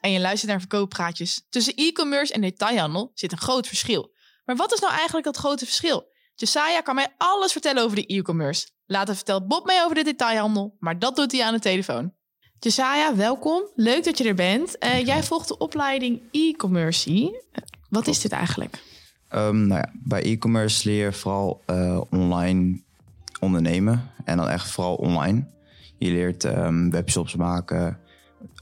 En je luistert naar Verkooppraatjes. Tussen e-commerce en detailhandel zit een groot verschil. Maar wat is nou eigenlijk dat grote verschil? Jesaja kan mij alles vertellen over de e-commerce. Later vertelt Bob mij over de detailhandel, maar dat doet hij aan de telefoon. Jesaja, welkom. Leuk dat je er bent. Uh, jij volgt de opleiding e-commerce. wat is dit eigenlijk? Um, nou ja, bij e-commerce leer je vooral uh, online ondernemen. En dan echt vooral online. Je leert um, webshops maken,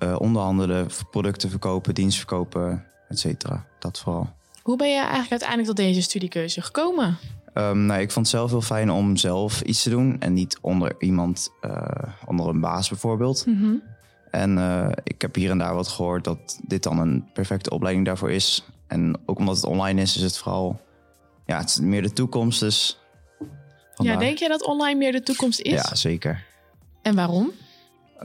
uh, onderhandelen, producten verkopen, diensten verkopen, et cetera. Dat vooral. Hoe ben je eigenlijk uiteindelijk tot deze studiekeuze gekomen? Um, nou, ik vond het zelf heel fijn om zelf iets te doen en niet onder iemand, uh, onder een baas bijvoorbeeld. Mm -hmm. En uh, ik heb hier en daar wat gehoord dat dit dan een perfecte opleiding daarvoor is. En ook omdat het online is, is het vooral ja, het is meer de toekomst. Dus vandaar. Ja, denk je dat online meer de toekomst is? Ja, zeker. En waarom?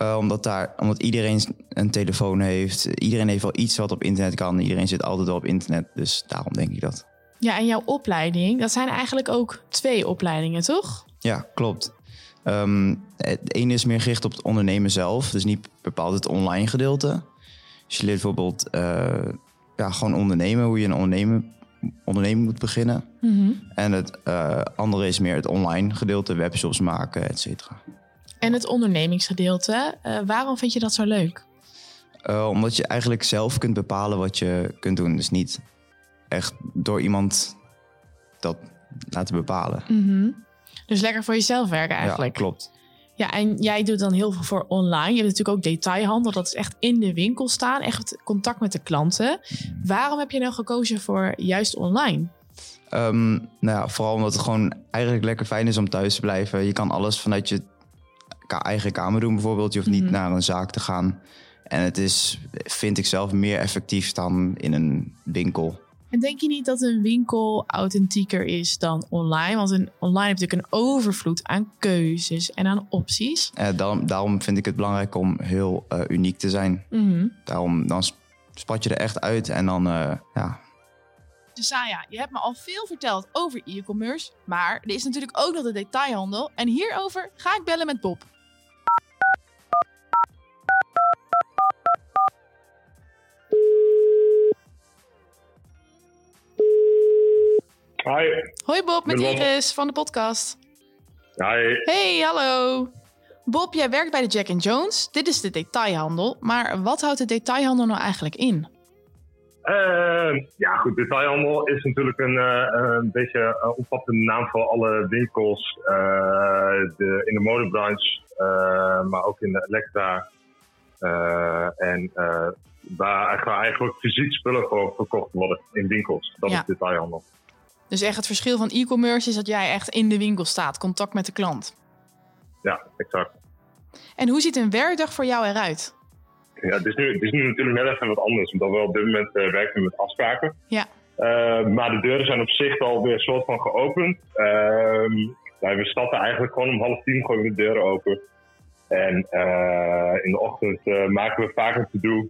Uh, omdat, daar, omdat iedereen een telefoon heeft. Iedereen heeft wel iets wat op internet kan. Iedereen zit altijd wel op internet. Dus daarom denk ik dat. Ja, en jouw opleiding, dat zijn eigenlijk ook twee opleidingen, toch? Ja, klopt. Um, het ene is meer gericht op het ondernemen zelf. Dus niet bepaald het online gedeelte. Dus je leert bijvoorbeeld uh, ja, gewoon ondernemen. Hoe je een ondernemen, onderneming moet beginnen. Mm -hmm. En het uh, andere is meer het online gedeelte. Webshops maken, et cetera. En het ondernemingsgedeelte, uh, waarom vind je dat zo leuk? Uh, omdat je eigenlijk zelf kunt bepalen wat je kunt doen. Dus niet echt door iemand dat laten bepalen. Mm -hmm. Dus lekker voor jezelf werken eigenlijk. Ja, klopt. Ja, en jij doet dan heel veel voor online. Je hebt natuurlijk ook detailhandel. Dat is echt in de winkel staan. Echt contact met de klanten. Waarom heb je nou gekozen voor juist online? Um, nou ja, vooral omdat het gewoon eigenlijk lekker fijn is om thuis te blijven. Je kan alles vanuit je eigen kamer doen bijvoorbeeld. Je hoeft niet mm -hmm. naar een zaak te gaan. En het is, vind ik zelf, meer effectief dan in een winkel. En denk je niet dat een winkel authentieker is dan online? Want een, online heb je natuurlijk een overvloed aan keuzes en aan opties. Uh, daarom, daarom, vind ik het belangrijk om heel uh, uniek te zijn. Mm -hmm. Daarom dan spat je er echt uit en dan, uh, ja. Dus ja, je hebt me al veel verteld over e-commerce. Maar er is natuurlijk ook nog de detailhandel. En hierover ga ik bellen met Bob. Hoi. Hoi Bob, met Iris van de podcast. Hi. Hey, hallo. Bob, jij werkt bij de Jack Jones. Dit is de detailhandel. Maar wat houdt de detailhandel nou eigenlijk in? Uh, ja, goed. Detailhandel is natuurlijk een, uh, een beetje een omvattende naam voor alle winkels uh, de, in de modebranche, maar ook in de elektra. en waar eigenlijk fysiek spullen voor verkocht worden in winkels. Dat ja. is detailhandel. Dus echt het verschil van e-commerce is dat jij echt in de winkel staat, contact met de klant. Ja, exact. En hoe ziet een werkdag voor jou eruit? Ja, het is nu, het is nu natuurlijk net even wat anders, omdat we op dit moment uh, werken met afspraken. Ja. Uh, maar de deuren zijn op zich alweer een soort van geopend. Uh, we starten eigenlijk gewoon om half tien gewoon de deuren open. En in de ochtend maken we vaak een to-do.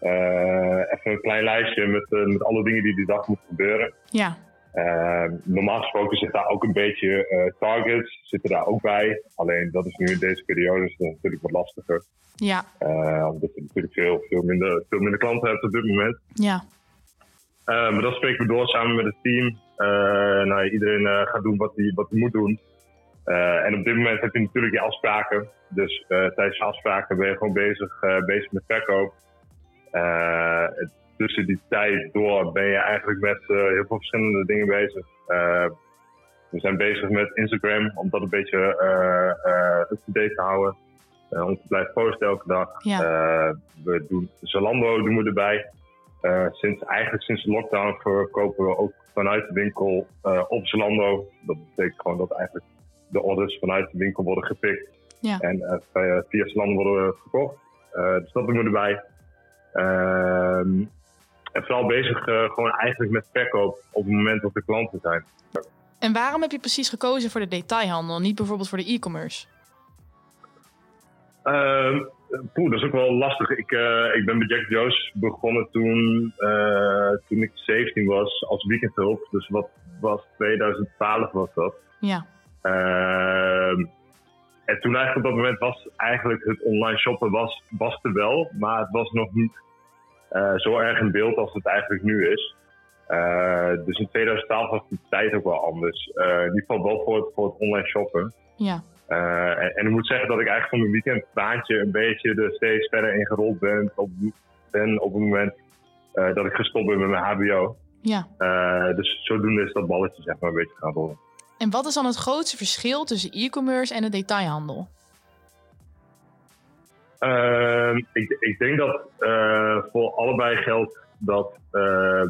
even een klein lijstje met, met alle dingen die die dag moeten gebeuren. Ja. Uh, normaal gesproken zit daar ook een beetje uh, targets, zitten daar ook bij. Alleen dat is nu in deze periode is natuurlijk wat lastiger. Ja. Uh, omdat je natuurlijk veel, veel, minder, veel minder klanten hebt op dit moment. Ja. maar dat spreken we door samen met het team. nou, iedereen gaat doen wat hij wat moet doen. en op dit moment heb je natuurlijk je afspraken. Dus tijdens je afspraken ben je gewoon bezig, bezig met verkoop. Het, tussen die tijd door ben je eigenlijk met uh, heel veel verschillende dingen bezig. Uh, we zijn bezig met Instagram om dat een beetje uh, up-to-date te houden. om te blijven posten elke dag. Ja. we doen Zalando doen we erbij. sinds, eigenlijk sinds de lockdown verkopen we ook vanuit de winkel op Zalando. Dat betekent gewoon dat eigenlijk de orders vanuit de winkel worden gepikt. Ja. En via Zalando worden verkocht. dus dat doen we erbij. En vooral bezig uh, gewoon eigenlijk met verkoop op het moment dat er klanten zijn. En waarom heb je precies gekozen voor de detailhandel, niet bijvoorbeeld voor de e-commerce? Uh, poeh, dat is ook wel lastig. Ik, uh, ik ben bij Jack Joe's begonnen toen, uh, toen ik 17 was als weekendhulp. Dus wat was 2012 was dat. Ja. Ehm, en toen eigenlijk op dat moment was eigenlijk het online shoppen was, was er wel, maar het was nog niet eh, zo erg in beeld als het eigenlijk nu is. Eh, dus in 2012 was de tijd ook wel anders. Eh, in ieder geval wel voor het, voor het online shoppen. Ja. En, en ik moet zeggen dat ik eigenlijk van mijn weekendbaantje een beetje er steeds verder in gerold ben. Op, ben op het moment dat ik gestopt ben met mijn HBO. ja. Dus zodoende is dat balletje zeg maar een beetje gaan rollen. En wat is dan het grootste verschil tussen e-commerce en de detailhandel? Ehm, ik, ik denk dat eh, voor allebei geldt dat eh,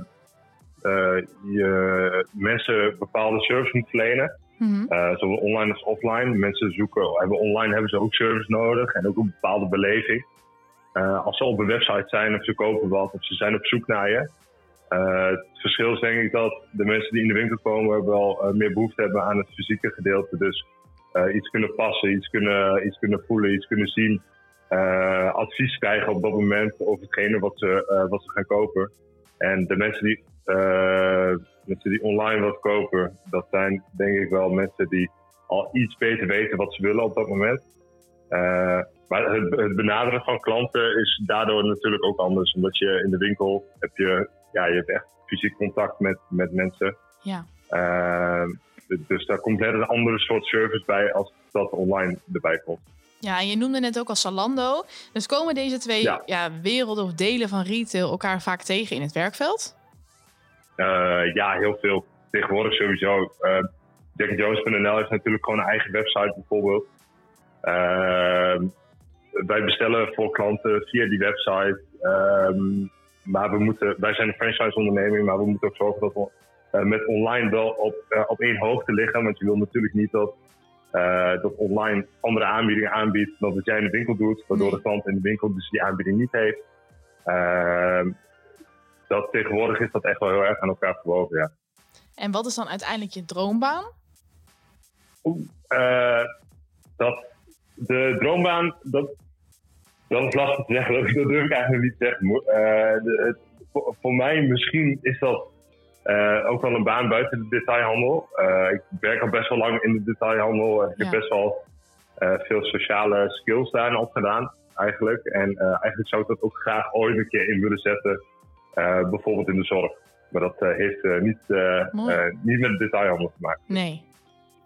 je mensen bepaalde service moet verlenen. Mhm. Zowel online als offline. Mensen zoeken, hebben online hebben ze ook service nodig en ook een bepaalde beleving. Als ze op een website zijn of ze kopen wat of ze zijn op zoek naar je. Het verschil is denk ik dat de mensen die in de winkel komen wel meer behoefte hebben aan het fysieke gedeelte. Dus iets kunnen passen, iets kunnen, iets kunnen voelen, iets kunnen zien. Eh, advies krijgen op dat moment over hetgene wat ze, eh, wat ze gaan kopen. En de mensen die, eh, mensen die online wat kopen, dat zijn denk ik wel mensen die al iets beter weten wat ze willen op dat moment. Maar het, het benaderen van klanten is daardoor natuurlijk ook anders. Omdat je in de winkel heb je, ja, je hebt echt fysiek contact met, met mensen. Ja. Dus daar komt net een andere soort service bij als dat online erbij komt. Ja, en je noemde net ook al Zalando. Dus komen deze twee ja. Ja. werelden of delen van retail elkaar vaak tegen in het werkveld? Eh, ja, heel veel. Tegenwoordig sowieso. Uh, JackJones.nl heeft natuurlijk gewoon een eigen website bijvoorbeeld. Uh, wij bestellen voor klanten via die website. Uh, maar we moeten, wij zijn een franchise-onderneming, maar we moeten ook zorgen dat we uh, met online wel op, uh, op één hoogte liggen. Want je wil natuurlijk niet dat, uh, dat online andere aanbiedingen aanbiedt dan dat jij in de winkel doet. Waardoor de klant in de winkel dus die aanbieding niet heeft. Ehm, dat tegenwoordig is dat echt wel heel erg aan elkaar verwoven, ja. En wat is dan uiteindelijk je droombaan? Eh, dat de droombaan, dat, dat is lastig te zeggen. Dat, durf ik eigenlijk niet te zeggen. Eh, de- het- voor mij misschien is dat eh, ook wel een baan buiten de detailhandel. Eh, ik werk al best wel lang in de detailhandel. Ik Ja. heb best wel eh, veel sociale skills daarin opgedaan, eigenlijk. En eh, eigenlijk zou ik dat ook graag ooit een keer in willen zetten. eh, bijvoorbeeld in de zorg. Maar dat eh, heeft eh, niet, eh, eh, niet met de detailhandel te maken. Nee.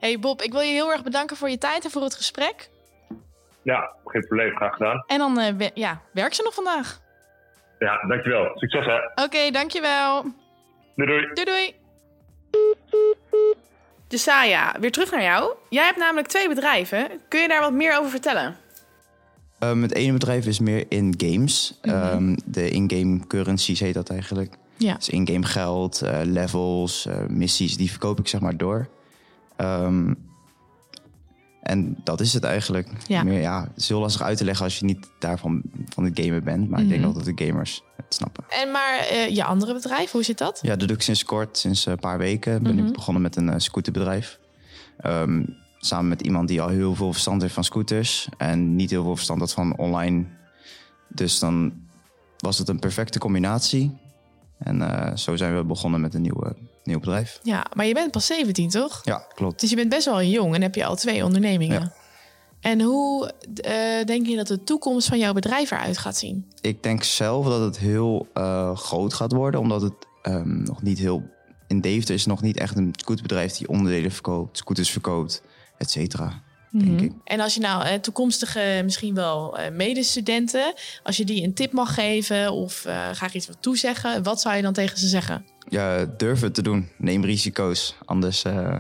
Hey Bob, ik wil je heel erg bedanken voor je tijd en voor het gesprek. Ja, geen probleem. Graag gedaan. En dan eh, ja, werk ze nog vandaag. Ja, dankjewel. Succes hè. Oké, dankjewel. Doei doei. Doei doei. Dus Saya, weer terug naar jou. Jij hebt namelijk twee bedrijven. Kun je daar wat meer over vertellen? Um, het ene bedrijf is meer in games. Um, de in-game currencies heet dat eigenlijk. Ja. Dus in-game geld, uh, levels, uh, missies, die verkoop ik zeg maar door. Um, en dat is het eigenlijk. Ja. Meer, ja, het is heel lastig uit te leggen als je niet daarvan van het gamen bent. Maar mm -hmm. ik denk wel dat de gamers het snappen. En maar uh, je andere bedrijf, hoe zit dat? Ja, dat doe ik sinds kort. Sinds een paar weken ben mm -hmm. ik begonnen met een uh, scooterbedrijf. Um, samen met iemand die al heel veel verstand heeft van scooters. En niet heel veel verstand had van online. Dus dan was het een perfecte combinatie. En uh, zo zijn we begonnen met een nieuwe, nieuw bedrijf. Ja, maar je bent pas 17, toch? Ja, klopt. Dus je bent best wel jong en heb je al twee ondernemingen. Ja. En hoe uh, denk je dat de toekomst van jouw bedrijf eruit gaat zien? Ik denk zelf dat het heel uh, groot gaat worden, omdat het um, nog niet heel. In Deventer is nog niet echt een scooterbedrijf die onderdelen verkoopt, scooters verkoopt, et cetera. Mm -hmm. Ik. En als je nou eh, toekomstige, misschien wel eh, medestudenten, als je die een tip mag geven of uh, graag iets wat toezeggen, wat zou je dan tegen ze zeggen? Ja, durf het te doen. Neem risico's. Anders uh,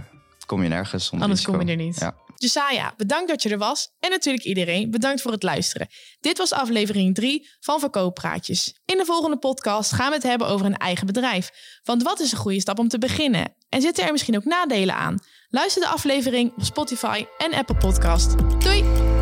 kom je nergens. Anders risico. kom je er niet. Ja. Jesaja, bedankt dat je er was. En natuurlijk iedereen, bedankt voor het luisteren. Dit was aflevering 3 van Verkooppraatjes. In de volgende podcast gaan we het hebben over een eigen bedrijf. Want wat is een goede stap om te beginnen? En zitten er misschien ook nadelen aan? Luister de aflevering op Spotify en Apple Podcast. Doei!